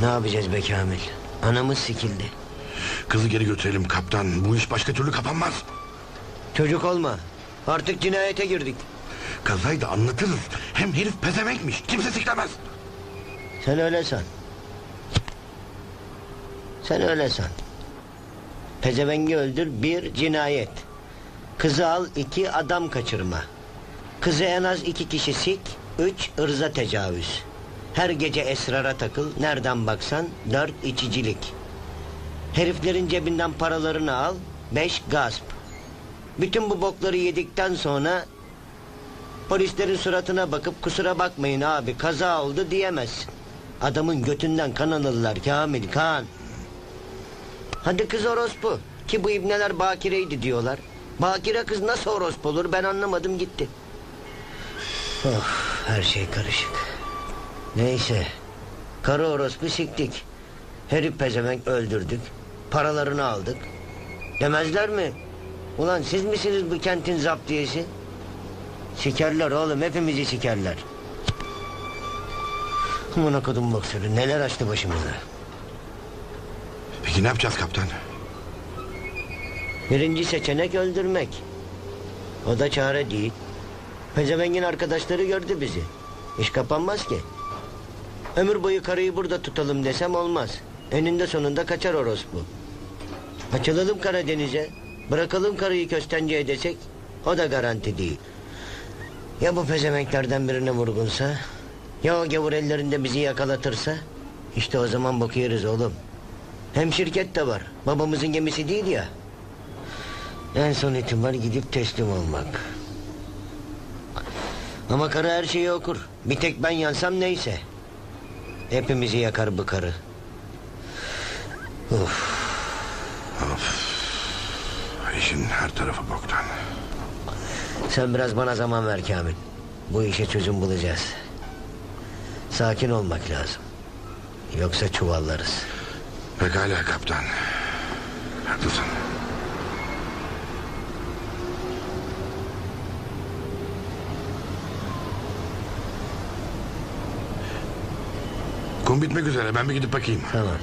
Ne yapacağız be Kamil? Anamız sikildi. Kızı geri götürelim kaptan. Bu iş başka türlü kapanmaz. Çocuk olma. Artık cinayete girdik. Kazayı da anlatırız. Hem herif pezemekmiş. Kimse siklemez. Sen öyle san. Sen öyle san. Pezevengi öldür bir cinayet. Kızı al iki adam kaçırma. Kızı en az iki kişi sik. Üç ırza tecavüz. Her gece esrara takıl. Nereden baksan dört içicilik. Heriflerin cebinden paralarını al. Beş gasp. Bütün bu bokları yedikten sonra Polislerin suratına bakıp kusura bakmayın abi kaza oldu diyemezsin. Adamın götünden kan alırlar Kamil kan. Hadi kız orospu. Ki bu ibneler bakireydi diyorlar. Bakire kız nasıl orospu olur ben anlamadım gitti. Of her şey karışık. Neyse. Karı orospu siktik. Herif pezevenk öldürdük. Paralarını aldık. Demezler mi? Ulan siz misiniz bu kentin zaptiyesi? Sikerler oğlum hepimizi sikerler. Aman okudum boksörü neler açtı başımıza. Peki ne yapacağız kaptan? Birinci seçenek öldürmek. O da çare değil. Pezevengin arkadaşları gördü bizi. İş kapanmaz ki. Ömür boyu karıyı burada tutalım desem olmaz. Eninde sonunda kaçar orospu. Açılalım Karadeniz'e. Bırakalım karıyı köstence desek o da garanti değil. Ya bu pezevenklerden birine vurgunsa? Ya o gavur ellerinde bizi yakalatırsa? İşte o zaman bakıyoruz oğlum. Hem şirket de var. Babamızın gemisi değil ya. En son ihtimal gidip teslim olmak. Ama karı her şeyi okur. Bir tek ben yansam neyse. Hepimizi yakar bu karı. Uf, İşin her tarafı boktan. sen biraz bana zaman ver Kamil. Bu işe çözüm bulacağız. Sakin olmak lazım. Yoksa çuvallarız. Pekala kaptan. Haklısın. Kum bitmek üzere. Ben bir gidip bakayım. Tamam.